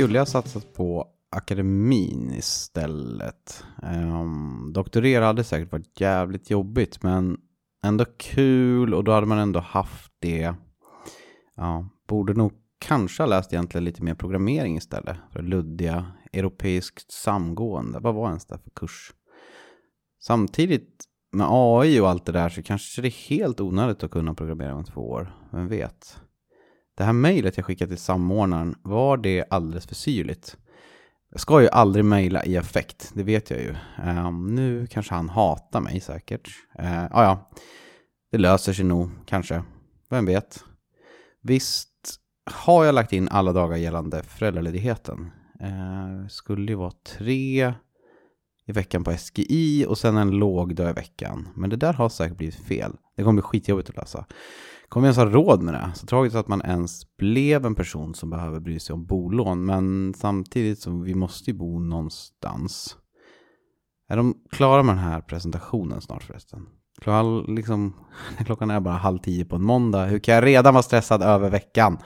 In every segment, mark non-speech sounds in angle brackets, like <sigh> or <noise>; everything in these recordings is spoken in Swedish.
Skulle jag satsat på akademin istället? Um, doktorera hade säkert varit jävligt jobbigt, men ändå kul och då hade man ändå haft det. Ja, borde nog kanske ha läst egentligen lite mer programmering istället. För luddiga, europeiskt samgående. Vad var ens det för kurs? Samtidigt med AI och allt det där så kanske det är helt onödigt att kunna programmera om två år. Vem vet? Det här mejlet jag skickade till samordnaren, var det alldeles för syrligt? Jag ska ju aldrig mejla i affekt, det vet jag ju. Um, nu kanske han hatar mig säkert. Uh, ah, ja, det löser sig nog, kanske. Vem vet? Visst har jag lagt in alla dagar gällande föräldraledigheten. Uh, skulle ju vara tre i veckan på SGI och sen en låg dag i veckan. Men det där har säkert blivit fel. Det kommer bli skitjobbigt att lösa. Kommer vi ens ha råd med det? Så tragiskt att man ens blev en person som behöver bry sig om bolån. Men samtidigt så vi måste ju bo någonstans. Är de klara med den här presentationen snart förresten? Klockan, liksom, <laughs> klockan är bara halv tio på en måndag. Hur kan jag redan vara stressad över veckan?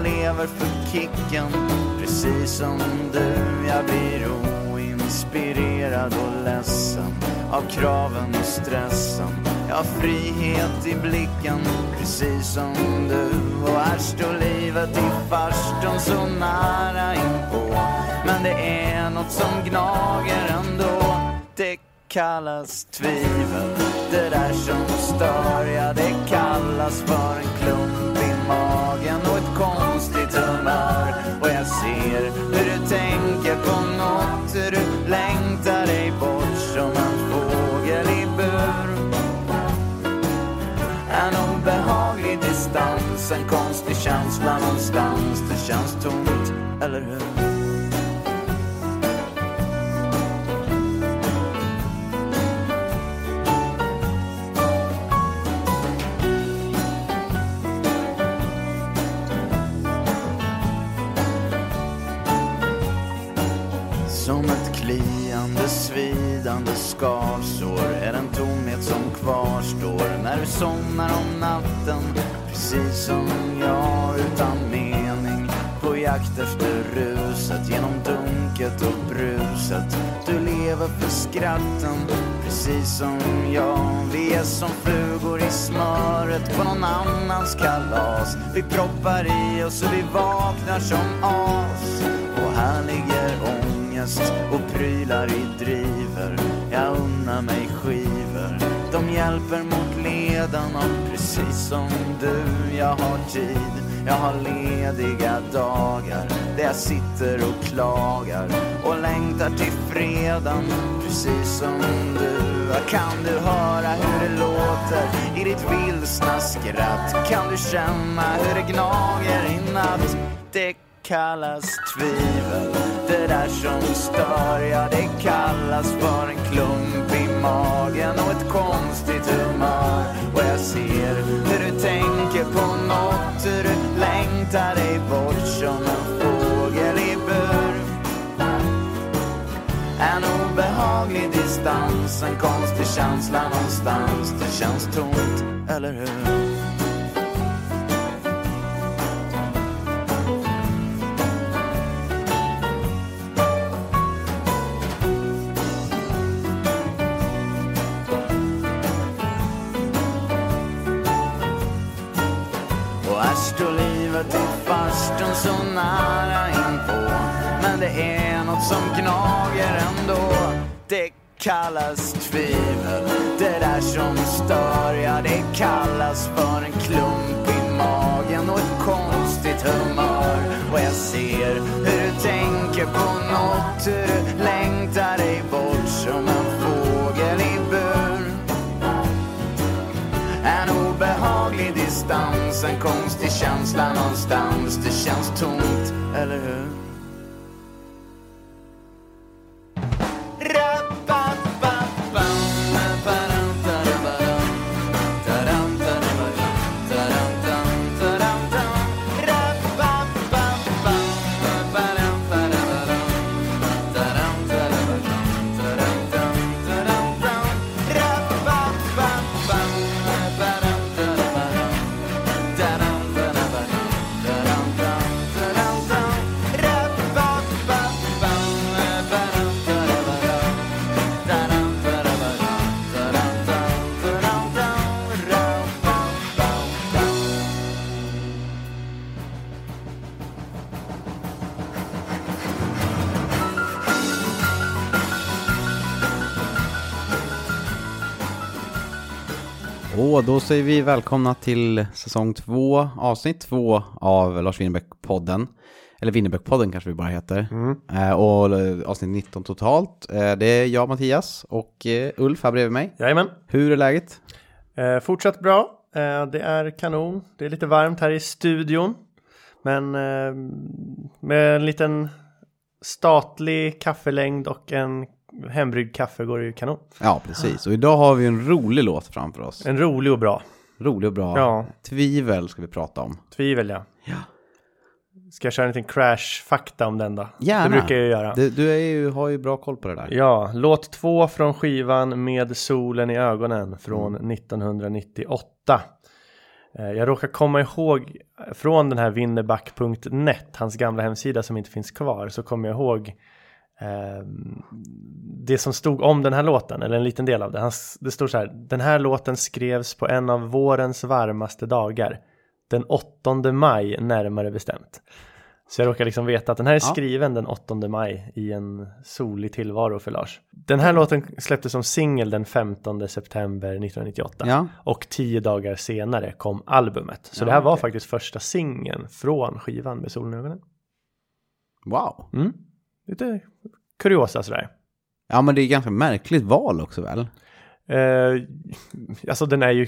Jag lever för kicken, precis som du. Jag blir oinspirerad och ledsen av kraven och stressen. Jag har frihet i blicken, precis som du. Och här står livet i farstun så nära inpå. Men det är något som gnager ändå. Det kallas tvivel Det där som stör, ja det kallas för en klump i magen och ett konstigt humör Och jag ser hur du tänker på nåt hur du längtar dig bort som en fågel i bur. En obehaglig distans, en konstig känsla någonstans. Det känns tomt, eller hur? Svidande skarsår är den tomhet som kvarstår när du somnar om natten Precis som jag utan mening på jakt efter ruset genom dunket och bruset. Du lever för skratten, precis som jag. Vi är som flugor i smöret på någon annans kalas. Vi proppar i oss och vi vaknar som as. Och här ligger ångest och prylar i driver. Jag unnar mig skivor, de hjälper mot ledarna och precis som du, jag har tid. Jag har lediga dagar där jag sitter och klagar och längtar till fredagen precis som du. Kan du höra hur det låter i ditt vilsna skratt? Kan du känna hur det gnager i natt? Det kallas tvivel, där som stör, ja det kallas för en klump i magen och ett konstigt humör. Och jag ser hur du tänker på något, hur du längtar dig bort som en fågel i bur. En obehaglig distans, en konstig känsla någonstans. Det känns tomt, eller hur? Så nära inpå. Men det är något som gnager ändå. Det kallas tvivel. Det där som stör, ja det kallas för en klump i magen och ett konstigt humör. Och jag ser hur du tänker på något. Känsla någonstans Det känns tomt, eller hur? Då säger vi välkomna till säsong två, avsnitt två av Lars Winnerbäck-podden. Eller Winnerbäck-podden kanske vi bara heter. Eh, och eh, avsnitt 19 totalt. Eh, det är jag, Mattias, och Ulf här bredvid mig. Jajamän. Hur är läget? Eh, fortsatt bra. Eh, det är kanon. Det är lite varmt här i studion. Men eh, med en liten statlig kaffelängd och en hembryggd kaffe går det ju kanon. Ja, precis. Och idag har vi en rolig låt framför oss. En rolig och bra. Rolig och bra. Ja. Tvivel ska vi prata om. Tvivel ja. Ja. Ska jag köra en liten crash-fakta om den då? Gärna. Det brukar jag göra. Du, du ju, har ju bra koll på det där. Ja, låt två från skivan Med solen i ögonen från 1998. Eh, Jag råkar komma ihåg från den här winnerback.net, hans gamla hemsida som inte finns kvar, så kommer jag ihåg eh, det som stod om den här låten, eller en liten del av det. Han, det stod så här, den här låten skrevs på en av vårens varmaste dagar, den 8 maj närmare bestämt. Så jag råkar liksom veta att den här är Ja. skriven den 8 maj i en solig tillvaro för Lars. Den här låten släpptes som singel den 15 september 1998. Ja. Och tio dagar senare kom albumet. Så Ja, det här var faktiskt första singeln från skivan med solen i ögonen. Wow. Mm. Lite kuriosa sådär. Ja, men det är ganska märkligt val också väl? Eh, alltså den är ju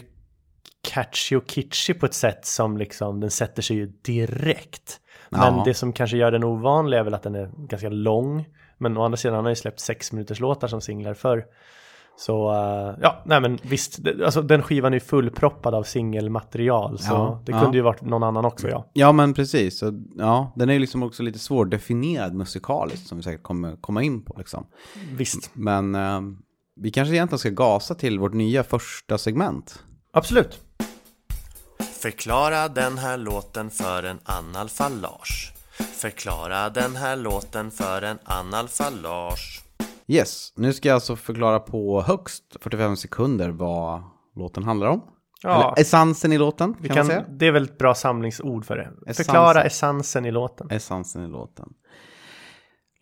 catchy och kitschig på ett sätt som liksom den sätter sig ju direkt. Men Ja. det som kanske gör den ovanlig är väl att den är ganska lång. Men å andra sidan han har ju släppt sex minuters låtar som singlar förr. Så eh, ja, nej men visst, det, alltså den skivan är ju fullproppad av singelmaterial. Så Ja, det ja. kunde ju varit någon annan också ja. Ja, men precis. Så, ja, den är ju liksom också lite svårdefinierad musikaliskt som vi säkert kommer komma in på. Liksom. Visst, Men eh, vi kanske egentligen ska gasa till vårt nya första segment. absolut. Förklara den här låten för en analfalage. Förklara den här låten för en analfalage. Yes, nu ska jag alltså förklara på högst 45 sekunder vad låten handlar om. Ja. Eller essensen i låten, kan, Vi man kan, säga. det är väl ett bra samlingsord för det. Essensen. Förklara essensen i låten. Essensen i låten.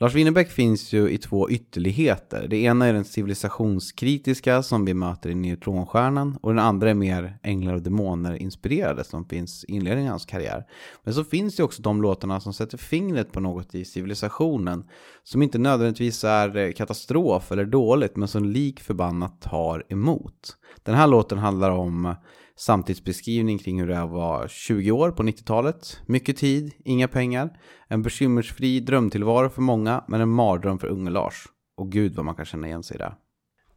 Lars Winnerbäck finns ju i två ytterligheter. Det ena är den civilisationskritiska som vi möter i Neutronstjärnan och den andra är mer Änglar och Demoner inspirerade som finns i inledningen av hans karriär. Men så finns det också de låtarna som sätter fingret på något i civilisationen som inte nödvändigtvis är eh, katastrof eller dåligt men som lik förbannat tar emot. Den här låten handlar om samtidsbeskrivning kring hur det var 20 år på 90-talet. Mycket tid, inga pengar. En bekymmersfri drömtillvaro för många, men en mardröm för unge Lars. Och gud vad man kan känna igen sig där.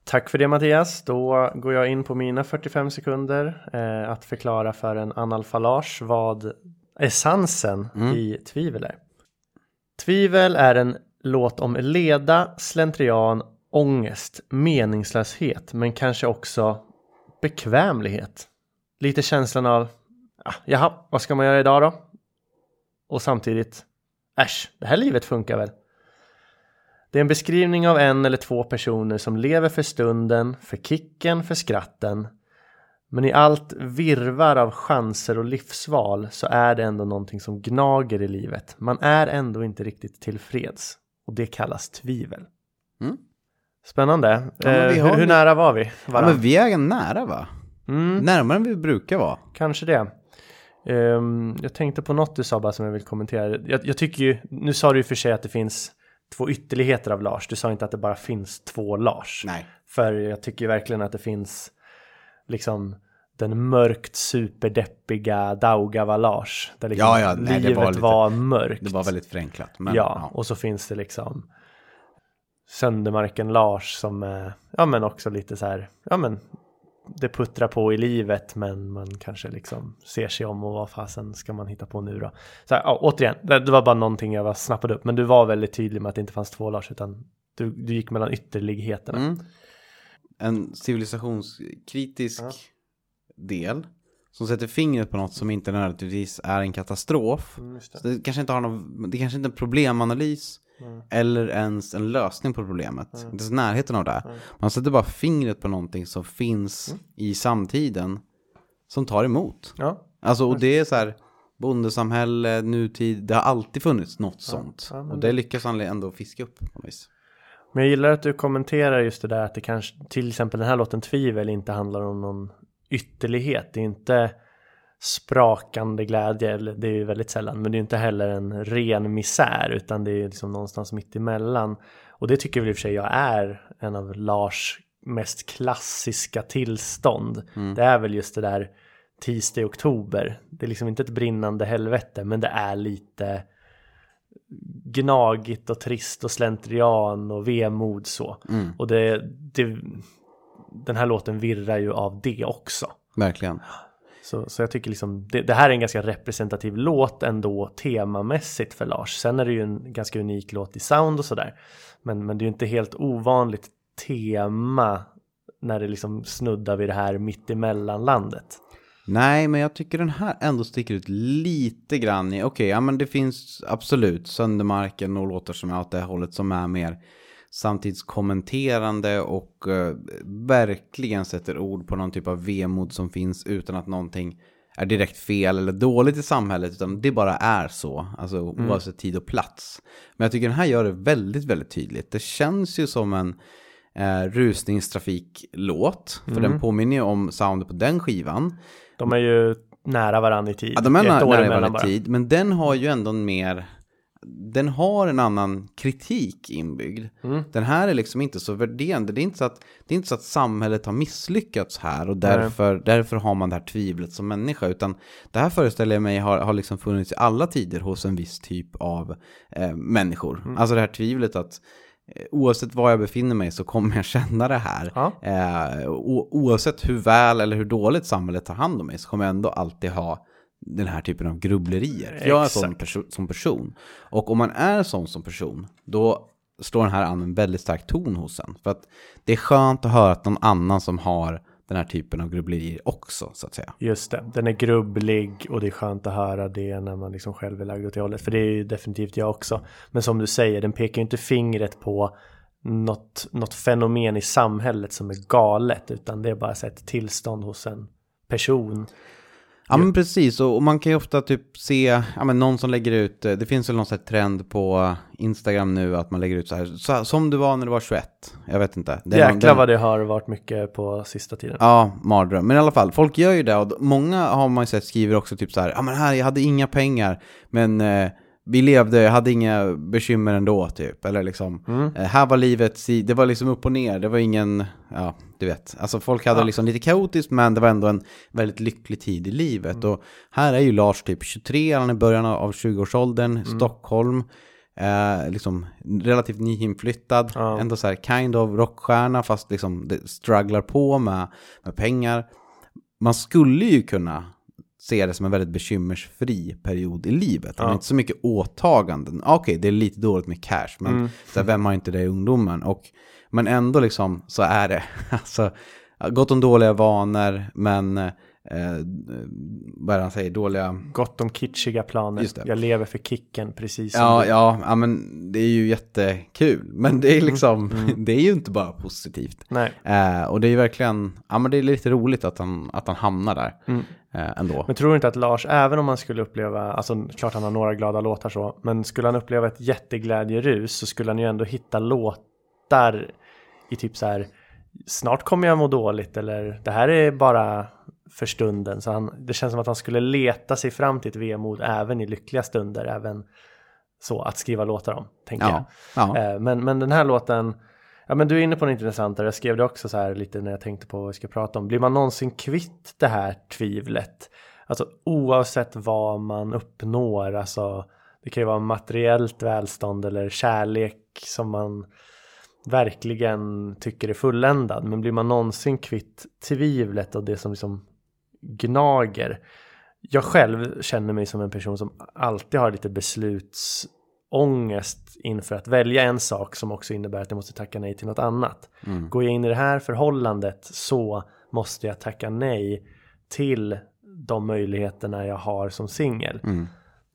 Tack för det Mattias. Då går jag in på mina 45 sekunder eh, att förklara för en analfalage vad essensen i tvivel är. Tvivel är en låt om leda, slentrian, ångest, meningslöshet men kanske också bekvämlighet. Lite känslan av ah, jaha, vad ska man göra idag då? Och samtidigt äsch, det här livet funkar väl? Det är en beskrivning av en eller två personer som lever för stunden, för kicken, för skratten. Men i allt virvar av chanser och livsval så är det ändå någonting som gnager i livet. Man är ändå inte riktigt tillfreds. Och det kallas tvivel. Mm. Spännande. Ja, eh, hur, hur nära var vi? Ja, men vi är nära va? Mm, Närmare än vi brukar vara. kanske det. Ehm, jag tänkte på något du sa bara som jag vill kommentera. Jag, jag tycker ju, nu sa du ju för sig att det finns två ytterligheter av Lars. Du sa inte att det bara finns två Lars. Nej. För jag tycker verkligen att det finns liksom den mörkt superdeppiga Daugava Lars. Där liksom Ja, ja, nej, livet var var, lite- mörkt. Det var väldigt förenklat. Men, ja, och så finns det liksom Söndermarken Lars som är, ja men också lite så här, ja men det puttrar på i livet men man kanske liksom ser sig om och vad fasen ska man hitta på nu då? Så här, ja, återigen, det, var bara någonting jag var snappade upp men du var väldigt tydlig med att det inte fanns två Lars utan du, du gick mellan ytterligheterna. Mm. En civilisationskritisk del som sätter fingret på något som inte nödvändigtvis är en katastrof. Mm, det. Det kanske inte har någon, det kanske inte är en problemanalys eller ens en lösning på problemet. Inte ens närheten av det. Man sätter bara fingret på någonting som finns Mm. i samtiden som tar emot. Ja, Alltså och det är så här bondesamhälle, nutid, det har alltid funnits något sånt. ja, och det lyckas han ändå fiska upp på vis. Men jag gillar att du kommenterar just det där att det kanske, till exempel den här låten Tvivel inte handlar om någon ytterlighet. Det är inte sprakande glädje, det är ju väldigt sällan, men det är inte heller en ren misär, utan det är liksom någonstans mitt emellan. Och det tycker väl i och för sig jag är en av Lars mest klassiska tillstånd. Det är väl just det där tisdag i oktober. Det är liksom inte ett brinnande helvete, men det är lite gnagigt och trist och slentrian och vemod så. Och det, det, den här låten virrar ju av det också. Verkligen. Så, så jag tycker liksom, det, det här är en ganska representativ låt ändå temamässigt för Lars. Sen är det ju en ganska unik låt i sound och sådär. Men, men det är ju inte helt ovanligt tema när det liksom snuddar vid det här mittemellanlandet. Nej, men jag tycker den här ändå sticker ut lite grann i, okej, ja men det finns absolut Söndermarken och låtar som är åt det hållet som är mer samtidskommenterande och eh, verkligen sätter ord på någon typ av vemod som finns utan att någonting är direkt fel eller dåligt i samhället utan det bara är så, alltså oavsett tid och plats. Men jag tycker den här gör det väldigt, väldigt tydligt. Det känns ju som en eh, rusningstrafiklåt, för den påminner ju om soundet på den skivan. De är ju nära varandra i tid. Ja, de är år nära i varandra bara. tid, men den har ju ändå en mer... Den har en annan kritik inbyggd. Mm. Den här är liksom inte så värderande. Det är inte så att, det är inte så att samhället har misslyckats här och därför, därför har man det här tvivlet som människa. Utan det här föreställer jag mig har, har liksom funnits i alla tider hos en viss typ av eh, människor. Mm. Alltså det här tvivlet att eh, oavsett var jag befinner mig så kommer jag känna det här. Ja. Eh, oavsett hur väl eller hur dåligt samhället tar hand om mig så kommer jag ändå alltid ha den här typen av grubblerier. För jag är sån perso- som person. Och om man är sån som person, då slår den här an en väldigt stark ton hos en. För att det är skönt att höra att någon annan som har den här typen av grubblerier också så att säga. Just det, den är grubblig och det är skönt att höra det när man liksom själv är lagd åt det hållet. För det är ju definitivt jag också. Men som du säger, den pekar ju inte fingret på något, något fenomen i samhället som är galet, utan det är bara ett tillstånd hos en person. Ja men precis, och, man kan ju ofta typ se, ja men någon som lägger ut, eh, det finns väl någon sån här trend på Instagram nu att man lägger ut så här, så, som du var när du var 21. Jag vet inte. Det är någon- Jäklar den- vad det har varit mycket på sista tiden. Ja, mardröm. Men i alla fall, folk gör ju det och många har man ju sett skriver också typ så här, ja men här, jag hade inga pengar, men eh, vi levde, jag hade inga bekymmer ändå typ. Eller liksom, eh, här var livet, det var liksom upp och ner, det var ingen, ja du vet. Alltså folk hade Ja. liksom lite kaotiskt men det var ändå en väldigt lycklig tid i livet. Och här är ju Lars typ 23, han är i början av 20-årsåldern, Stockholm. Eh, liksom relativt nyinflyttad, Ja. ändå så här kind of rockstjärna fast liksom strugglar på med, med pengar. Man skulle ju kunna se det som en väldigt bekymmersfri period i livet. Har Ja. inte så mycket åtaganden. Okej, det är lite dåligt med cash, men Mm. så här, vem har inte det i ungdomen? Och, men ändå liksom så är det. <laughs> Alltså, gott om dåliga vanor, men eh, vad är det han säger, dåliga... Gott om kitschiga planer. Jag lever för kicken precis Ja, du. ja, ja, men det är ju jättekul. Men det är Mm. liksom, <laughs> det är ju inte bara positivt. Nej. Eh, och det är ju verkligen, ja men det är lite roligt att han, att han hamnar där Mm. eh, ändå. Men tror du inte att Lars, även om han skulle uppleva, alltså klart han har några glada låtar så, men skulle han uppleva ett jätteglädjerus så skulle han ju ändå hitta låtar i typ så här, snart kommer jag må dåligt eller det här är bara för stunden. Så han, det känns som att han skulle leta sig fram till ett vemod även i lyckliga stunder, även så att skriva låtar om, tänker Ja, ja. jag. Eh, Men, men den här låten, ja men du är inne på något intressant där, jag skrev det också så här lite när jag tänkte på vad vi ska prata om. Blir man någonsin kvitt det här tvivlet? Alltså oavsett vad man uppnår, alltså det kan ju vara materiellt välstånd eller kärlek som man verkligen tycker är fulländad. Men blir man någonsin kvitt tvivlet och det som liksom gnager? Jag själv känner mig som en person som alltid har lite beslutsångest inför att välja en sak som också innebär att jag måste tacka nej till något annat. Går jag in i det här förhållandet så måste jag tacka nej till de möjligheterna jag har som singel.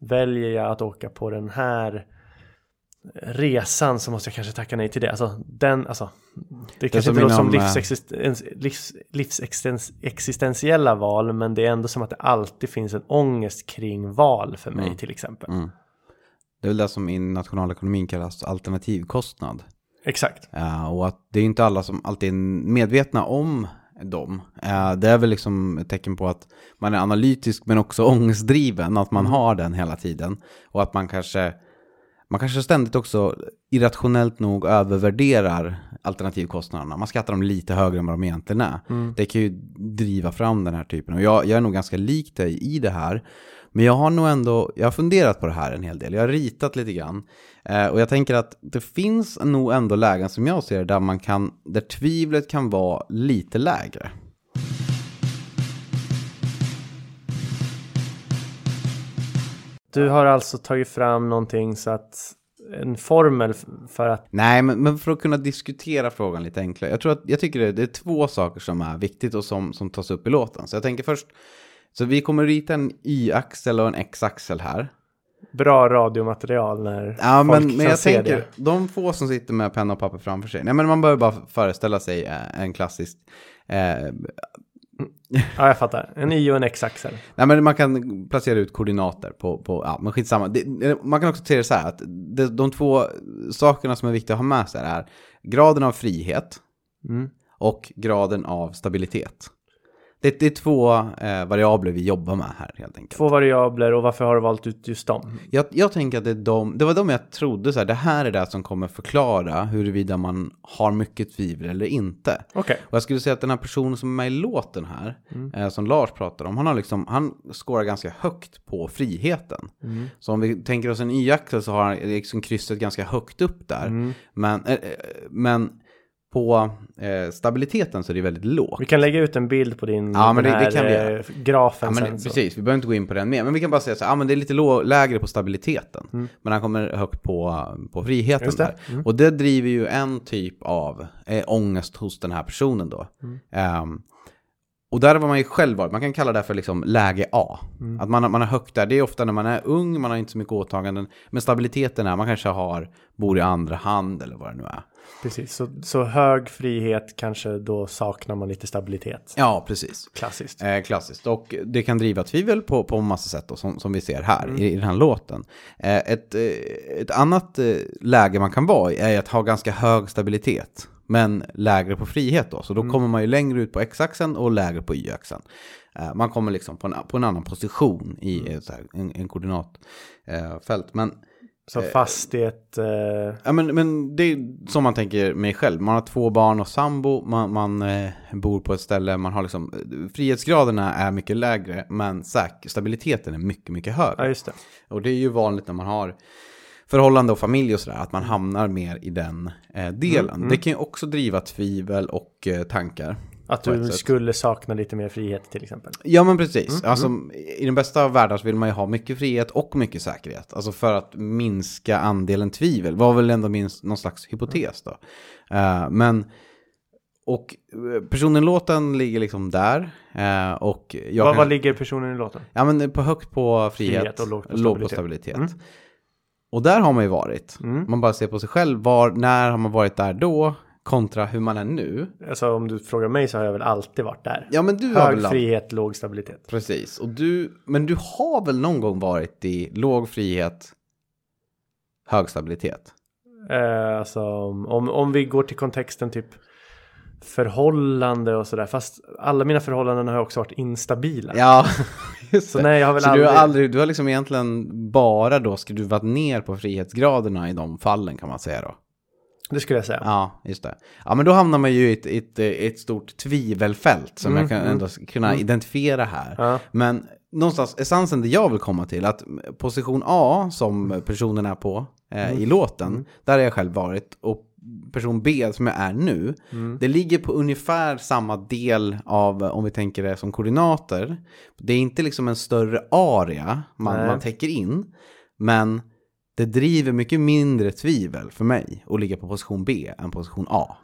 Väljer jag att åka på den här resan så måste jag kanske tacka nej till det. Alltså, den, alltså, det kanske inte låter som eh, livsexistens, livs, livsexistentiella val men det är ändå som att det alltid finns en ångest kring val för mig till exempel. Det är väl det som i nationalekonomin kallas alternativkostnad. Exakt. Eh, och att det är inte alla som alltid är medvetna om dem. Eh, det är väl liksom ett tecken på att man är analytisk men också ångestdriven, att man har den hela tiden. Och att man kanske, man kanske ständigt också irrationellt nog övervärderar alternativkostnaderna. Man skattar dem lite högre än vad de egentligen är. Det kan ju driva fram den här typen. Och jag, jag är nog ganska lik dig i det här. Men jag har nog ändå, jag har funderat på det här en hel del. Jag har ritat lite grann. Eh, och jag tänker att det finns nog ändå lägen som jag ser där man kan, där tvivlet kan vara lite lägre. Du har alltså tagit fram någonting så att en formel för att Nej, men, men för att kunna diskutera frågan lite enklare. Jag tror att, jag tycker det, det är två saker som är viktigt och som, som tas upp i låten. Så jag tänker först, så vi kommer rita en y-axel och en x-axel här. bra radiomaterial när Ja, folk men, men kan jag se tänker, det. de få som sitter med penna och papper framför sig. Nej, men man behöver bara föreställa sig eh, en klassisk... Eh, Ja, jag fattar. En y och en x-axel. nej, men man kan placera ut koordinater på, på ja, men skitsamma. Det, man kan också se det så här att de, de två sakerna som är viktiga att ha med sig är graden av frihet Mm. och graden av stabilitet. Det, det är två eh, variabler vi jobbar med här helt enkelt. Två variabler och varför har du valt ut just dem? Jag, jag tänker att det, är de, det var de jag trodde så här, det här är det som kommer förklara huruvida man har mycket tvivel eller inte. Okej. Och jag skulle säga att den här personen som är med i låten här, eh, som Lars pratar om, han har liksom, han skårar ganska högt på friheten. Så om vi tänker oss en y-axel så har han liksom krysset ganska högt upp där. Men, eh, eh, men på eh, stabiliteten så är det väldigt lågt. Vi kan lägga ut en bild på din Ja, men det- det här, kan vi eh, göra. grafen Ja, men, sen. precis, vi behöver inte gå in på den mer. Men vi kan bara säga så här, ja, men det är lite lå- lägre på stabiliteten. Men han kommer högt på, på friheten det. Mm. där. Och det driver ju en typ av eh, ångest hos den här personen då. Mm. Ehm, och där var man ju själv varit, man kan kalla det för liksom läge A. Mm. Att man, man har högt där, det är ofta när man är ung, man har inte så mycket åtaganden. Men stabiliteten är, man kanske har, bor i andra hand eller vad det nu är. Precis, så, så hög frihet kanske då saknar man lite stabilitet. Ja, precis. Klassiskt. Eh, klassiskt. Och det kan driva tvivel på, på massa sätt då, som, som vi ser här i, i den här låten. Eh, ett, eh, ett annat eh, läge man kan vara i är att ha ganska hög stabilitet. Men lägre på frihet då. Så då kommer man ju längre ut på x-axeln och lägre på y-axeln. Eh, man kommer liksom på en, på en annan position i eh, så här, en, en koordinatfält. men Så fast i ett... Eh, Ja, men, men det är som man tänker mig själv. Man har två barn och sambo, man, man eh, bor på ett ställe, man har liksom... Frihetsgraderna är mycket lägre, men säk, stabiliteten är mycket, mycket ja, högre. just det. Och det är ju vanligt när man har förhållande och familj och sådär, att man hamnar mer i den eh, delen. Det kan ju också driva tvivel och eh, tankar. Att du skulle sakna lite mer frihet till exempel. Ja men precis. Alltså, I den bästa av världar så vill man ju ha mycket frihet och mycket säkerhet. Alltså för att minska andelen tvivel. Var väl ändå minst någon slags hypotes då. Eh, men, och eh, personen i låten ligger liksom där. eh, och jag Vad, kan- vad ligger personen i låten? Ja men på högt på frihet, Frihet och lågt på låg på stabilitet. stabilitet. Och där har man ju varit. Mm. Man bara ser på sig själv. Var, när har man varit där då? Kontra hur man är nu. Alltså om du frågar mig så har jag väl alltid varit där. Ja men du har Hög väl... frihet, låg stabilitet. Precis. Och du, men du har väl någon gång varit i låg frihet, hög stabilitet? Eh, alltså om, om vi går till kontexten typ förhållande och sådär. Fast alla mina förhållanden har också varit instabila. Ja, <laughs> just Så det. nej, jag har väl Så du har aldrig- aldrig, du har liksom egentligen bara då skruvat ner på frihetsgraderna i de fallen kan man säga då. Det skulle jag säga. Ja, just det. Ja, men då hamnar man ju i ett, ett, ett stort tvivelfält som jag kan ändå kunna identifiera här. Ja. Men någonstans, essensen det jag vill komma till, att position A som personen är på eh, i låten, där har jag själv varit, och person B som jag är nu, det ligger på ungefär samma del av, om vi tänker det som koordinater. Det är inte liksom en större area man, man täcker in, men det driver mycket mindre tvivel för mig att ligga på position B än position A.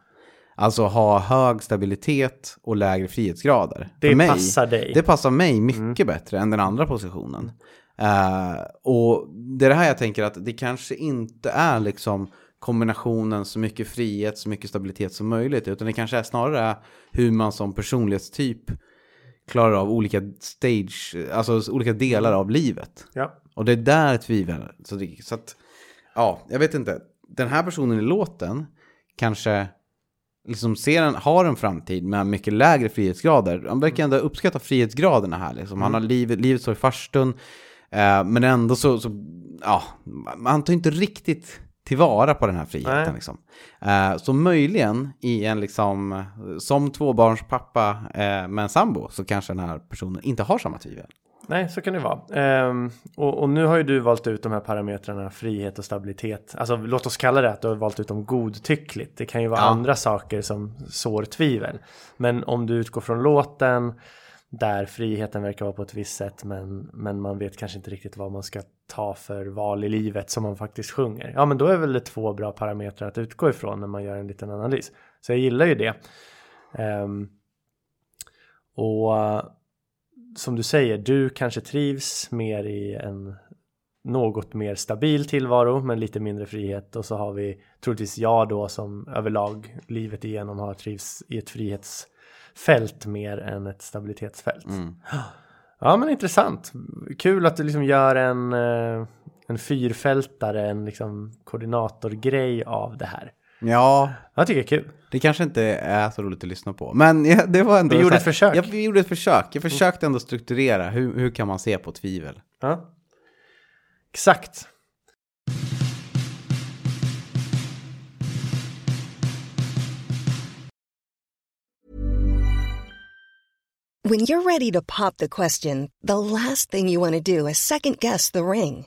Alltså ha hög stabilitet och lägre frihetsgrader. Det för mig, passar dig. Det passar mig mycket bättre än den andra positionen. Eh, och det är det här jag tänker att det kanske inte är liksom kombinationen så mycket frihet, så mycket stabilitet som möjligt. Utan det kanske är snarare hur man som personlighetstyp klarar av olika stage, alltså olika delar av livet. Ja. Och det är där tvivel. Så, det, så att, ja, jag vet inte. Den här personen i låten kanske liksom ser en, har en framtid med mycket lägre frihetsgrader. Han verkar ändå uppskatta frihetsgraderna här. Liksom. Han har livet, livet står i farstun. Eh, men ändå så, så, ja, man tar inte riktigt tillvara på den här friheten. Liksom. Eh, så möjligen i en liksom, som tvåbarnspappa eh, med en sambo så kanske den här personen inte har samma tvivel. Nej, så kan det vara. Ehm, och, och nu har ju du valt ut de här parametrarna frihet och stabilitet. Alltså låt oss kalla det att du har valt ut dem godtyckligt. Det kan ju vara Ja. andra saker som sår tvivel. Men om du utgår från låten där friheten verkar vara på ett visst sätt men, men man vet kanske inte riktigt vad man ska ta för val i livet som man faktiskt sjunger. Ja men då är väl det två bra parametrar att utgå ifrån när man gör en liten analys. Så jag gillar ju det. Ehm, och som du säger, du kanske trivs mer i en något mer stabil tillvaro men lite mindre frihet och så har vi troligtvis jag då som överlag livet igenom har trivs i ett frihetsfält mer än ett stabilitetsfält. Ja men intressant. Kul att du liksom gör en, eh, en fyrfältare, en liksom koordinatorgrej av det här. Ja, Jag tycker det är kul. Det kanske inte är så roligt att lyssna på. Men ja, det var ändå... Vi gjorde ett försök. Ja, vi gjorde ett försök. Jag försökte ändå strukturera. Hur, hur kan man se på tvivel? Ja. Exakt. When you're ready to pop the question, the last thing you want to do is second guess the ring.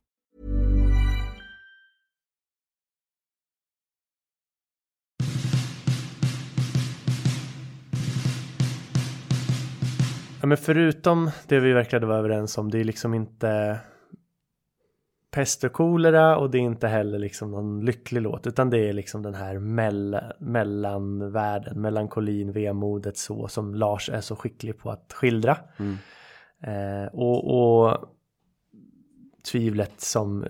Ja, men förutom det vi verkade vara överens om, det är liksom inte pest och kolera och det är inte heller liksom någon lycklig låt utan det är liksom den här mell mellanvärlden, melankolin, vemodet så som Lars är så skicklig på att skildra. Eh, och, och tvivlet som eh,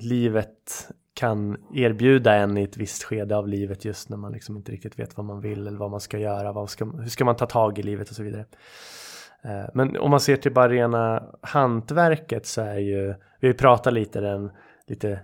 livet kan erbjuda en i ett visst skede av livet just när man liksom inte riktigt vet vad man vill eller vad man ska göra, vad ska, hur ska man ta tag i livet och så vidare. Eh, men om man ser till bara rena hantverket så är ju, vi har ju pratat lite den lite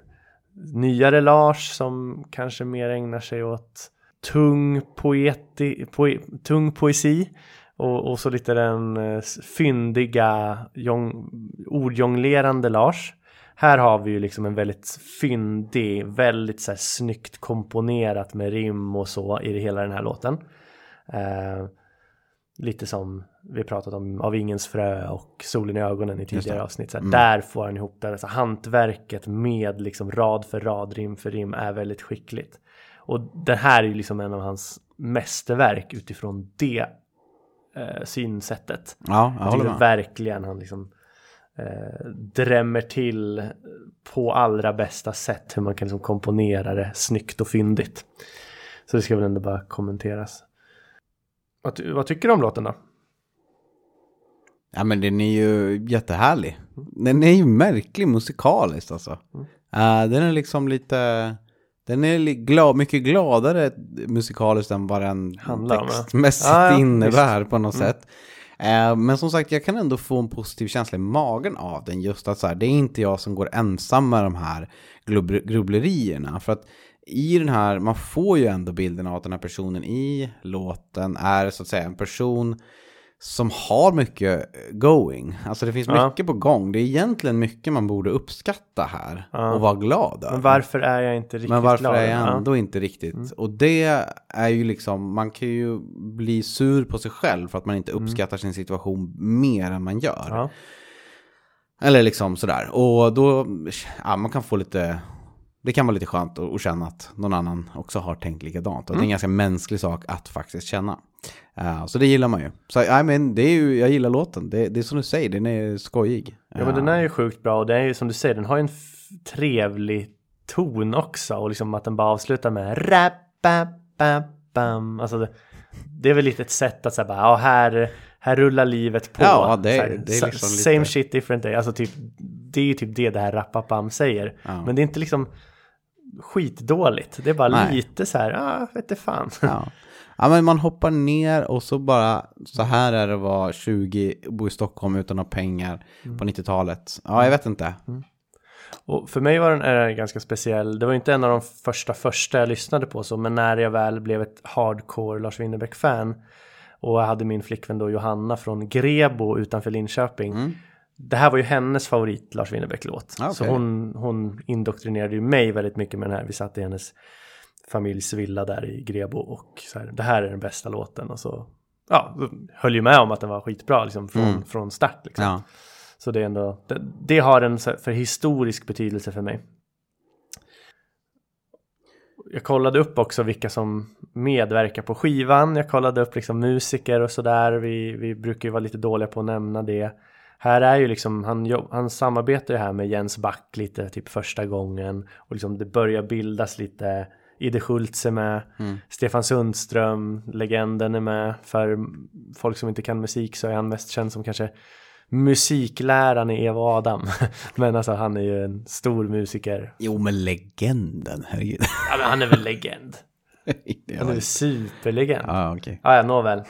nyare Lars som kanske mer ägnar sig åt tung, poeti, poe, tung poesi och, och så lite den eh, fyndiga jong, ordjonglerande Lars. Här har vi ju liksom en väldigt fyndig, väldigt så här snyggt komponerat med rim och så i hela den här låten. Eh, lite som vi pratat om av Ingens frö och Solen i ögonen i tidigare avsnitt. Så här, Där får han ihop det. Alltså, hantverket med liksom rad för rad, rim för rim är väldigt skickligt. Och det här är ju liksom en av hans mästerverk utifrån det eh, synsättet. Ja, jag Jag håller med. verkligen han liksom eh, drämmer till på allra bästa sätt hur man kan liksom komponera det snyggt och fyndigt. Så det ska väl ändå bara kommenteras. Vad, vad tycker du om låten då? Ja men den är ju jättehärlig. Den är ju märklig musikaliskt alltså. Eh, den är liksom lite, den är glad, mycket gladare musikaliskt än vad den Handlar textmässigt Ja, ja, innebär på något sätt. Eh, men som sagt, jag kan ändå få en positiv känsla i magen av den. Just att så här, det är inte jag som går ensam med de här grubblerierna. För att i den här, man får ju ändå bilden av att den här personen i låten är så att säga en person som har mycket going. Alltså det finns Ja. mycket på gång. Det är egentligen mycket man borde uppskatta här Ja. och vara glad över. Men varför är jag inte riktigt Men varför glad? är jag Ja. Mm. ändå inte riktigt? Och det är ju liksom, man kan ju bli sur på sig själv för att man inte uppskattar sin situation mer än man gör. Mm. Ja. Eller liksom sådär. Och då, ja man kan få lite, det kan vara lite skönt att, känna att någon annan också har tänkt likadant. Och det är en ganska mänsklig sak att faktiskt känna. Eh, så det gillar man ju. Så ja, men det är ju, jag gillar låten. Det, det är som du säger, den är skojig. Ja men den är ju sjukt bra och det är ju som du säger, den har ju en trevlig ton också och liksom att den bara avslutar med rap-bam. Alltså det, det är väl lite ett sätt att säga bara, ja här, här rullar livet på. Ja, det här, det är liksom lite- Same shit different day. Alltså typ, det är ju typ det det här rap-bam säger. Ja. Men det är inte liksom skitdåligt. Det är bara Nej. lite så här, ja, vet fan. Ja. ja, men man hoppar ner och så bara, så här är det att vara 20, bo i Stockholm utan att ha pengar på 90-talet. Ja, jag vet inte. Och för mig var den är den ganska speciell. Det var inte en av de första första jag lyssnade på så, men när jag väl blev ett hardcore Lars Winnerbäck-fan och jag hade min flickvän då Johanna från Grebo utanför Linköping. Det här var ju hennes favorit Lars Winnerbäck-låt. Ah, Så hon, hon indoktrinerade ju mig väldigt mycket med den här. Vi satt i hennes familjs villa där i Grebo och så här, det här är den bästa låten och så ja, höll ju med om att den var skitbra liksom från, från start. Liksom. Ja. Så det är ändå, det, det har en för historisk betydelse för mig. Jag kollade upp också vilka som medverkar på skivan. Jag kollade upp liksom musiker och sådär. Vi, vi brukar ju vara lite dåliga på att nämna det. Här är ju liksom, han, han samarbetar ju här med Jens Back lite typ första gången. Och liksom det börjar bildas lite Ide Schultz är med, Stefan Sundström, legenden är med. För folk som inte kan musik så är han mest känd som kanske musikläraren i Eva och Adam. <laughs> Men alltså han är ju en stor musiker. Jo, men legenden, herregud. Ja, men han är väl legend. <laughs> Han är väl superlegend. Ja, Ja, okej. ja, nåväl.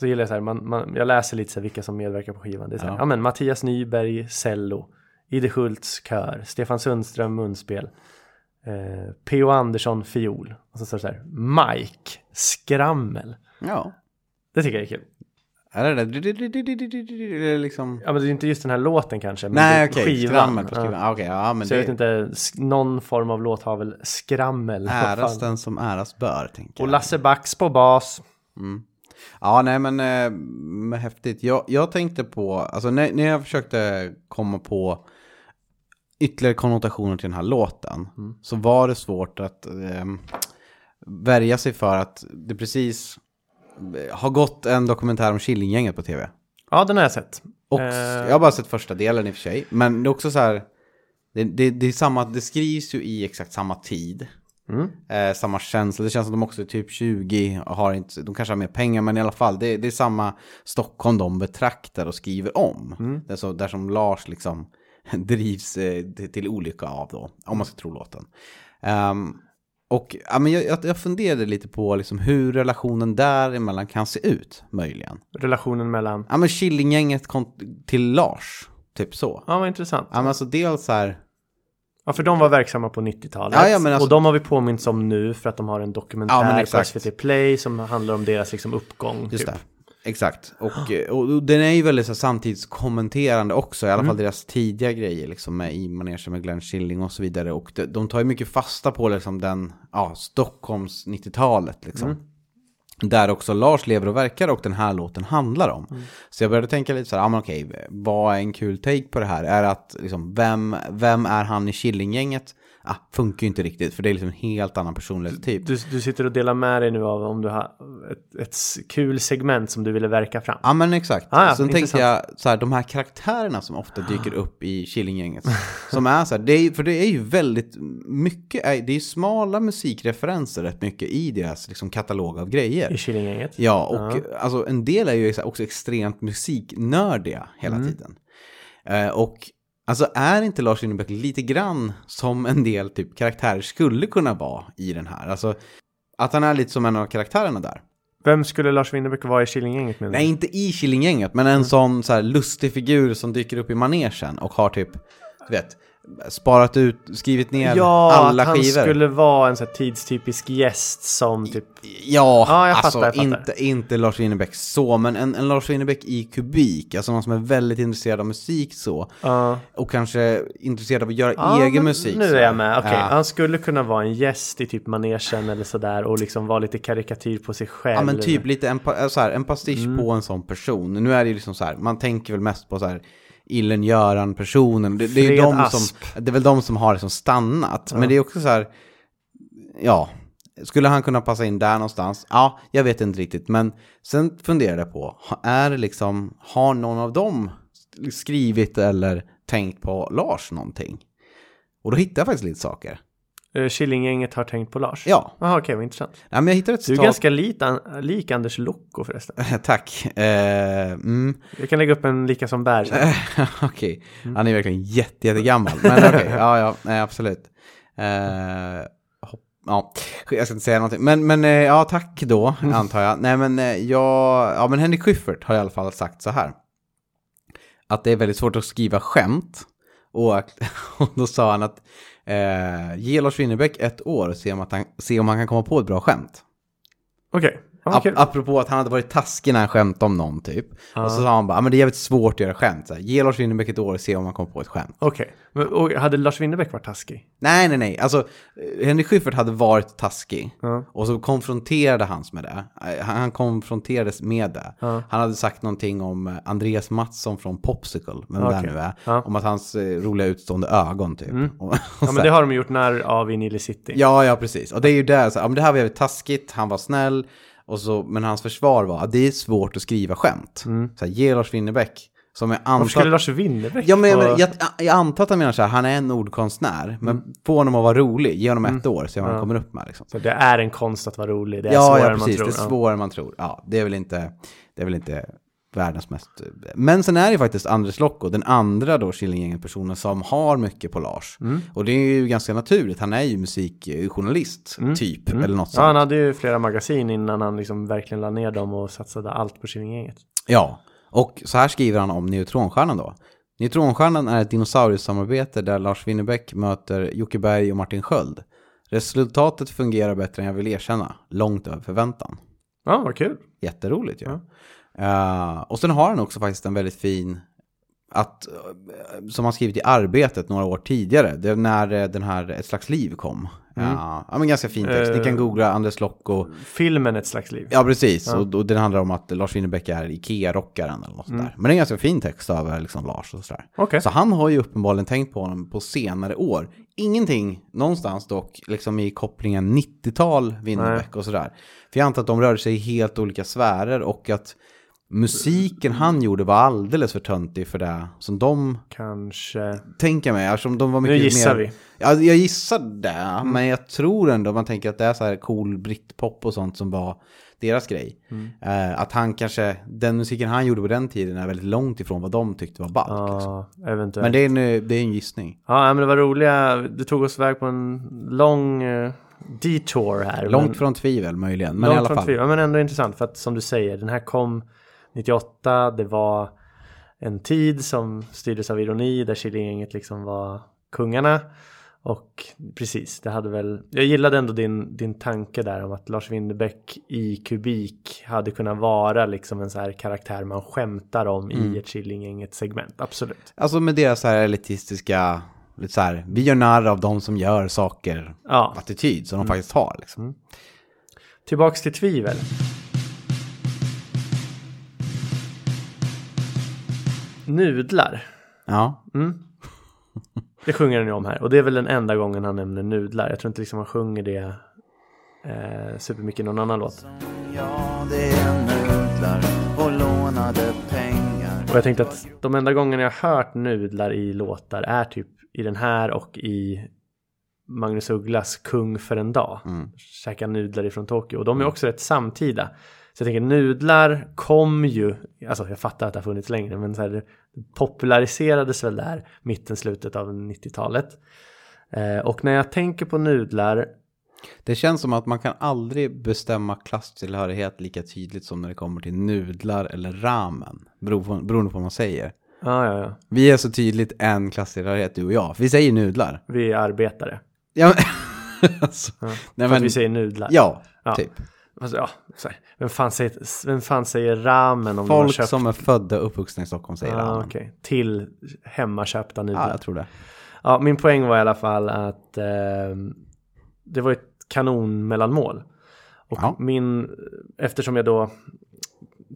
Så gillar jag så här, man, man, jag läser lite så här vilka som medverkar på skivan. Det är så här, ja. Ja. men Mattias Nyberg, cello. Ide Schultz kör, Stefan Sundström munspel, eh, P.O. Andersson fiol och så står det så här Mike skrammel. Ja. Det tycker jag är kul. Är det det? Liksom... Ja men det är inte just den här låten kanske. Men Nej okej, skivan. skrammel på Ja. skivan. Ah, Okej, ja men Så jag det vet inte, någon form av låt har väl skrammel. Äras den som äras bör, tänker Och jag. Lasse Bax på bas. Ja, nej men, eh, häftigt. Jag, jag tänkte på, alltså när, när jag försökte komma på ytterligare konnotationer till den här låten så var det svårt att eh, värja sig för att det precis eh, har gått en dokumentär om Killinggänget på tv. Ja den har jag sett. Och Eh. jag har bara sett första delen i och för sig, men det är också så här, det, det, det är samma, det skrivs ju i exakt samma tid. Eh, samma känsla, det känns som de också är typ 20 och har inte, de kanske har mer pengar men i alla fall, det, det är samma Stockholm de betraktar och skriver om. Det är så, där som Lars liksom <laughs> drivs eh, till, olycka av då, om man ska tro låten. Ehm, och ja, men jag, jag, funderade lite på liksom hur relationen däremellan kan se ut, möjligen. Relationen mellan... Ja men Killinggänget till Lars, typ så. Ja vad intressant. Ja men alltså dels så här, Ja för de var verksamma på 90-talet. Ja, ja, alltså- Och de har vi påminns om nu för att de har en dokumentär på. SVT Play som handlar om deras liksom uppgång. just typ. det. Exakt. Och, eh, och, och den är ju väldigt så samtidskommenterande också, i alla fall deras tidiga grejer liksom med i manegen med Glenn Killing och så vidare. Och de, de tar ju mycket fasta på liksom den, ja, Stockholms 90-talet liksom. Där också Lars lever och verkar och den här låten handlar om. Så jag började tänka lite så här, ja men okej, vad är en kul take på det här? Är att, liksom, vem, vem är han i Killinggänget? Ah, funkar ju inte riktigt, för det är liksom en helt annan personlighetstyp. Du, du sitter och delar med dig nu av om du har ett, ett kul segment som du ville verka fram. Ja men exakt. Ah, ja, Sen intressant. tänkte jag så här, de här karaktärerna som ofta dyker upp i Killinggänget. som är så här, det är, för det är ju väldigt mycket, det är smala musikreferenser rätt mycket i deras liksom, katalog av grejer. I Killinggänget. Ja, och alltså, en del är ju också extremt musiknördiga hela Mm. tiden. Eh, och alltså är inte Lars Winnerbäck lite grann som en del typ karaktärer skulle kunna vara i den här? Alltså att han är lite som en av karaktärerna där. Vem skulle Lars Winnerbäck vara i Killinggänget med? Nej, inte i Killinggänget, men en sån så här lustig figur som dyker upp i manegen och har typ, du vet, sparat ut, skrivit ner Ja, alla att han skivor. skulle vara en här tidstypisk gäst som typ... Ja, Ja, jag alltså fattar, jag fattar. Inte, inte Lars Winnerbäck så, men en, en Lars Winnerbäck i kubik, alltså någon som är väldigt intresserad av musik så. Ja. Och kanske intresserad av att göra Ja, egen musik. Nu så. är jag med. Okej, Ja. han skulle kunna vara en gäst i typ manegen eller sådär och liksom vara lite karikatyr på sig själv. Ja men typ lite en, så här, en pastisch Mm. på en sån person. Nu är det ju liksom så här, man tänker väl mest på så här Illen Göran-personen. Det, det, är de som, det är väl de som har liksom stannat. Men det är också så här, ja, skulle han kunna passa in där någonstans? Ja, jag vet inte riktigt. Men sen funderar jag på, är liksom, har någon av dem skrivit eller tänkt på Lars någonting? Och då hittar jag faktiskt lite saker. Eh, Killinggänget har tänkt på Lars? Ja, Jaha, okej, vad intressant. Nej, men jag hittade ett Du är citat. ganska an, lik Anders Lokko förresten. <laughs> Tack. Eh, mm. Jag kan lägga upp en lika som bär sen. <laughs> okej, han är verkligen jätte, jättegammal. Men okej, <laughs> ja, ja, nej, absolut. Eh, hopp, ja, jag ska inte säga någonting. Men, men eh, ja, tack då, antar jag. Nej, men eh, jag, ja, men Henrik Schyffert har i alla fall sagt så här. Att det är väldigt svårt att skriva skämt. Och, och då sa han att eh, ge Lars Winnerbäck ett år och se om, att han, se om han kan komma på ett bra skämt. Okej, Okay. Ap- kul. apropå att han hade varit taskig när han skämtade om någon typ. Och så sa han bara, "Ja, men det är jävligt svårt att göra skämt. Så här, Ge Lars Winnerbäck ett år och se om han kommer på ett skämt. Okej, Men- och hade Lars Winnerbäck varit taskig? Nej, nej, nej. Alltså, Henrik Schyffert hade varit taskig. Ja. Och så konfronterade hans med det. Eh, Han konfronterades med det. Ja. Han hade sagt någonting om eh, Andreas Mattsson från Popsicle, vem det Okej. nu är. Om att hans eh, roliga utstående ögon typ. Och, och Ja, men det har de gjort när av i Nile City. Ja, ja, precis. Och det är ju där, så, ja, men det här var jävligt taskigt, han var snäll. Och så, men hans försvar var att det är svårt att skriva skämt. Så här, ge Lars Winnerbäck, som jag Varför antar... skulle Lars Winnerbäck Ja, men, jag, jag, jag antar att han menar så här, han är en ordkonstnär, men få honom att vara rolig, ge honom ett år, se vad han kommer upp med. Liksom. Så det är en konst att vara rolig, det är Ja, svårare ja, än man precis, tror. det är Ja. svårare än man tror. Ja, det är väl inte, det är väl inte världens mest... Men sen är det faktiskt Andres Lokko, den andra då Killinggänget-personen som har mycket på Lars. Mm. Och det är ju ganska naturligt, han är ju musikjournalist, typ, eller något Mm. Ja, sånt. han hade ju flera magasin innan han liksom verkligen la ner dem och satsade allt på Killinggänget. Ja, och så här skriver han om neutronstjärnan då. Neutronstjärnan är ett dinosauriesamarbete där Lars Winnerbäck möter Jocke Berg och Martin Sköld. Resultatet fungerar bättre än jag vill erkänna, långt över förväntan. Ja, vad kul. Jätteroligt ju. Ja. Uh, och sen har han också faktiskt en väldigt fin, att, uh, som han skrivit i arbetet några år tidigare, det är när uh, den här Ett slags liv kom. Mm. Ja, men ganska fin text. Ni kan googla Anders Locko. Filmen Ett slags liv. Ja, precis. Ja. Och, och den handlar om att Lars Winnerbäck är Ikea-rockaren eller något mm. där. Men det är en ganska fin text över liksom Lars och sådär. Okay. Så han har ju uppenbarligen tänkt på honom på senare år. Ingenting någonstans dock liksom i kopplingen 90-tal Winnerbäck och sådär. För jag antar att de rör sig i helt olika sfärer och att musiken han gjorde var alldeles för töntig för det som de... Kanske... Tänker mig, eftersom de var mycket Nu gissar mer... vi. Ja, jag gissar det, mm. men jag tror ändå, man tänker att det är så här cool britpop och sånt som var deras grej. Mm. Uh, att han kanske, den musiken han gjorde på den tiden är väldigt långt ifrån vad de tyckte var ballt. Ja, liksom. eventuellt. Men det är, en, det är en gissning. Ja, men det var roliga, det tog oss iväg på en lång uh, detour här. Långt men... från tvivel möjligen, men långt i alla från fall. Tvivel, men ändå intressant för att som du säger, den här kom 98, det var en tid som styrdes av ironi där Killinggänget liksom var kungarna. Och precis, det hade väl, jag gillade ändå din, din tanke där om att Lars Winnerbäck i kubik hade kunnat vara liksom en så här karaktär man skämtar om mm. i ett Killinggänget segment, absolut. Alltså med deras så här elitistiska, lite så här, vi gör narr av de som gör saker, ja. attityd som de mm. faktiskt har liksom. Mm. Tillbaks till tvivel. Nudlar. Ja. Mm. Det sjunger han ju om här. Och det är väl den enda gången han nämner nudlar. Jag tror inte liksom han sjunger det eh, supermycket i någon annan låt. Ja, det är nudlar och lånade pengar. Och jag tänkte att de enda gångerna jag hört nudlar i låtar är typ i den här och i Magnus Ugglas Kung för en dag. Mm. Käka nudlar ifrån Tokyo. Och de är också rätt samtida. Så jag tänker nudlar kom ju, alltså jag fattar att det har funnits längre, men så här, det populariserades väl där mitten, slutet av 90-talet. Eh, och när jag tänker på nudlar det känns som att man kan aldrig bestämma klasstillhörighet lika tydligt som när det kommer till nudlar eller ramen. Beroende på, vad man säger. Ja, ja, ja. Vi är så tydligt en klasstillhörighet, du och jag. Vi säger nudlar. Vi är arbetare. Ja, men, <laughs> alltså, ja, nej, men, vi säger nudlar. Ja, ja. typ. Alltså, ja, vem, fan säger, vem fan säger ramen om Folk köpt... som är födda och uppvuxna i Stockholm säger ah, ramen. Okay. Till hemmaköpta nudlar. Ja, jag tror det. Ja, min poäng var i alla fall att eh, det var ett kanonmellanmål. Och ja. min, eftersom jag då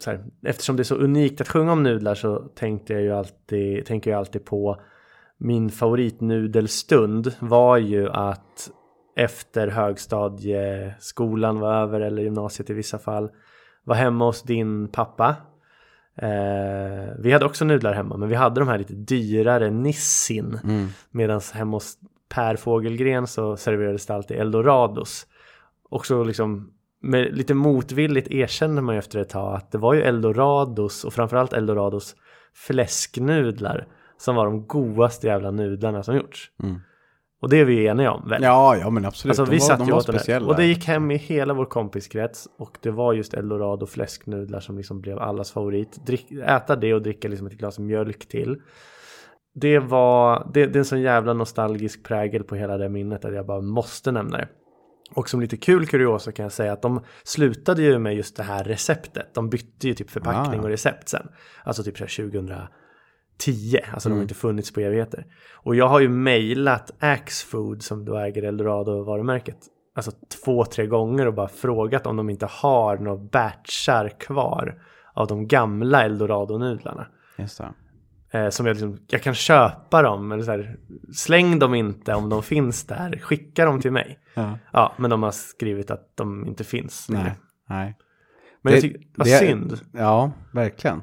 här, eftersom det är så unikt att sjunga om nudlar så tänkte jag ju alltid, tänker jag alltid på min favoritnudelstund var ju att efter högstadieskolan var över eller gymnasiet i vissa fall var hemma hos din pappa. Eh, vi hade också nudlar hemma men vi hade de här lite dyrare Nissin mm. medan hemma hos Per Fågelgren så serverades det alltid Eldorados. Också liksom med lite motvilligt erkände man ju efter ett tag att det var ju Eldorados och framförallt Eldorados fläsknudlar som var de godaste jävla nudlarna som gjorts. Mm. Och det är vi eniga om väl? Ja, ja men absolut. Alltså, de vi var, satt de ju var åt speciella. Och det gick hem i hela vår kompiskrets. Och det var just Eldorado fläsknudlar som liksom blev allas favorit. Drick, äta det och dricka liksom ett glas mjölk till. Det var, det, det är en sån jävla nostalgisk prägel på hela det minnet att jag bara måste nämna det. Och som lite kul kuriosa kan jag säga att de slutade ju med just det här receptet. De bytte ju typ förpackning ah, ja. och recept sen. Alltså typ så 2000 10. Alltså mm. de har mm. inte funnits på evigheter. Och jag har ju mejlat Axfood som då äger Eldorado varumärket. Alltså två, tre gånger och bara frågat om de inte har några batchar kvar av de gamla Eldorado-nudlarna. Just det. Eh, som jag, liksom, jag kan köpa dem, eller så här, släng dem inte om de finns där, skicka dem till mig. Ja. ja men de har skrivit att de inte finns. Nej, nej. Men det, jag tycker, vad det, synd. Ja, verkligen.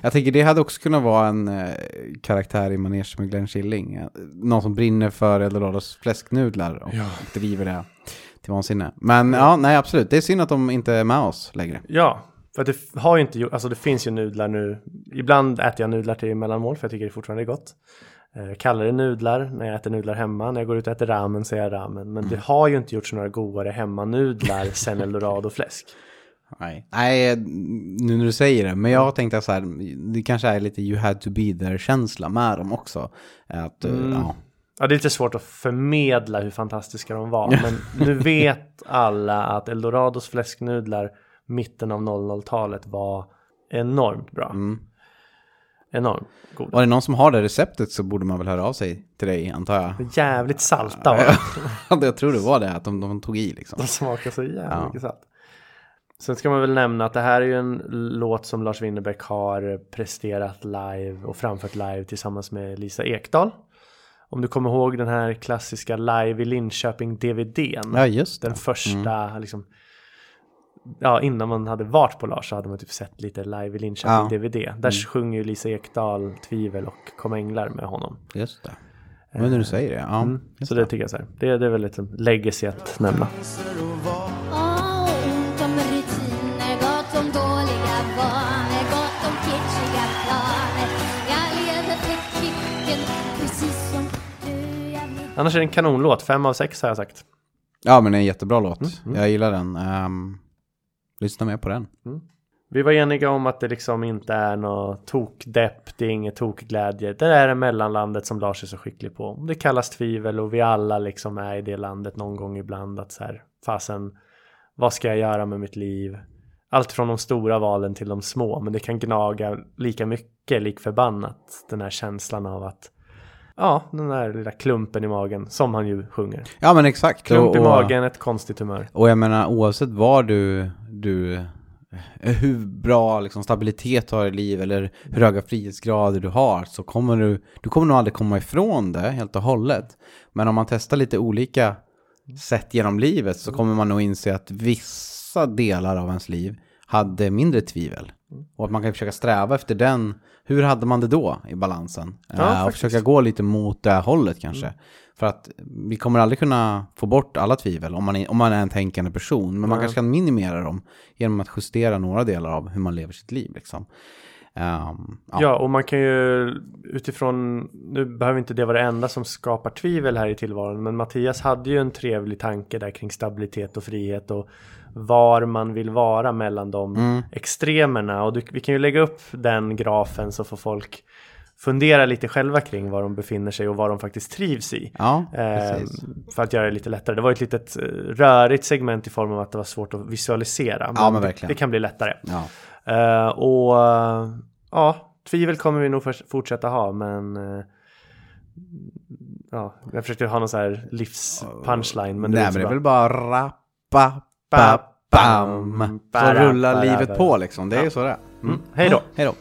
Jag tänker det hade också kunnat vara en eh, karaktär i manege med Glenn Killing. Någon som brinner för Eldorados fläsknudlar och ja. driver det till vansinne. Men ja, nej absolut. Det är synd att de inte är med oss längre. Ja, för det har ju inte alltså det finns ju nudlar nu. Ibland äter jag nudlar till mellanmål för jag tycker det fortfarande är gott. Jag eh, kallar det nudlar när jag äter nudlar hemma. När jag går ut och äter ramen säger jag ramen. Men mm. det har ju inte gjorts några godare hemmanudlar <laughs> sen eldorado fläsk. Nej. Nej, nu när du säger det. Men jag tänkte så här, det kanske är lite you had to be there-känsla med dem också. Att, eh, Mm. ja. Ja, det är lite svårt att förmedla hur fantastiska de var. Men <laughs> nu vet alla att Eldorados fläsknudlar mitten av 00-talet var enormt bra. Mm. Enormt goda. Var det någon som har det receptet så borde man väl höra av sig till dig, antar jag. Jävligt salta var de. <laughs> jag tror det var det, att de, de tog i liksom. De smakar så jävla Ja. salt. Sen ska man väl nämna att det här är ju en låt som Lars Winnerbäck har presterat live och framfört live tillsammans med Lisa Ekdahl. Om du kommer ihåg den här klassiska Live i Linköping DVDn. Ja, just det. Den första liksom Ja, innan man hade varit på Lars så hade man typ sett lite Live i Linköping Ja. DVD. Där sjunger ju Lisa Ekdahl Tvivel och Kom änglar med honom. Just det. Men när du säger det, ja. Mm. Så det tycker jag så här. Det, det är väl lite legacy att nämna. Annars är det en kanonlåt, fem av sex har jag sagt. Ja, men det är en jättebra låt. Mm, Jag gillar den. Ehm, lyssna mer på den. Vi var eniga om att det liksom inte är något tokdepp, det är inget tokglädje. Det är det mellanlandet som Lars är så skicklig på. Det kallas tvivel och vi alla liksom är i det landet någon gång ibland att så här, fasen, vad ska jag göra med mitt liv? Allt från de stora valen till de små, men det kan gnaga lika mycket, lik förbannat, den här känslan av att Ja, den där lilla klumpen i magen som han ju sjunger. Ja, men exakt. Klump Och- i och- magen, ett konstigt humör. Och jag menar oavsett vad du, du hur bra liksom, stabilitet du har i liv eller hur höga frihetsgrader du har så kommer du, du kommer nog aldrig komma ifrån det helt och hållet. Men om man testar lite olika sätt genom livet så kommer man nog inse att vissa delar av ens liv hade mindre tvivel. Och att man kan försöka sträva efter den, hur hade man det då i balansen? Ja, Eh, och försöka gå lite mot det hållet kanske. För att vi kommer aldrig kunna få bort alla tvivel om man är, om man är en tänkande person. Men man kanske kan minimera dem genom att justera några delar av hur man lever sitt liv. Liksom. Ehm, Ja. och man kan ju utifrån, nu behöver inte det vara det enda som skapar tvivel här i tillvaron, men Mattias hade ju en trevlig tanke där kring stabilitet och frihet och var man vill vara mellan de Mm. extremerna. Och du, vi kan ju lägga upp den grafen så får folk fundera lite själva kring var de befinner sig och vad de faktiskt trivs i. Ja, Eh, för att göra det lite lättare. Det var ett litet eh, rörigt segment i form av att det var svårt att visualisera. Ja, men det, det kan bli lättare. Ja. Eh, och eh, ja, tvivel kommer vi nog fortsätta ha, men eh, ja, jag försökte ha någon så här livspunchline, men det Nej, men det är väl bara rappa, pa, bam. Så rullar livet på liksom. Det är ju så det är. Mm. Hej då! Hej då.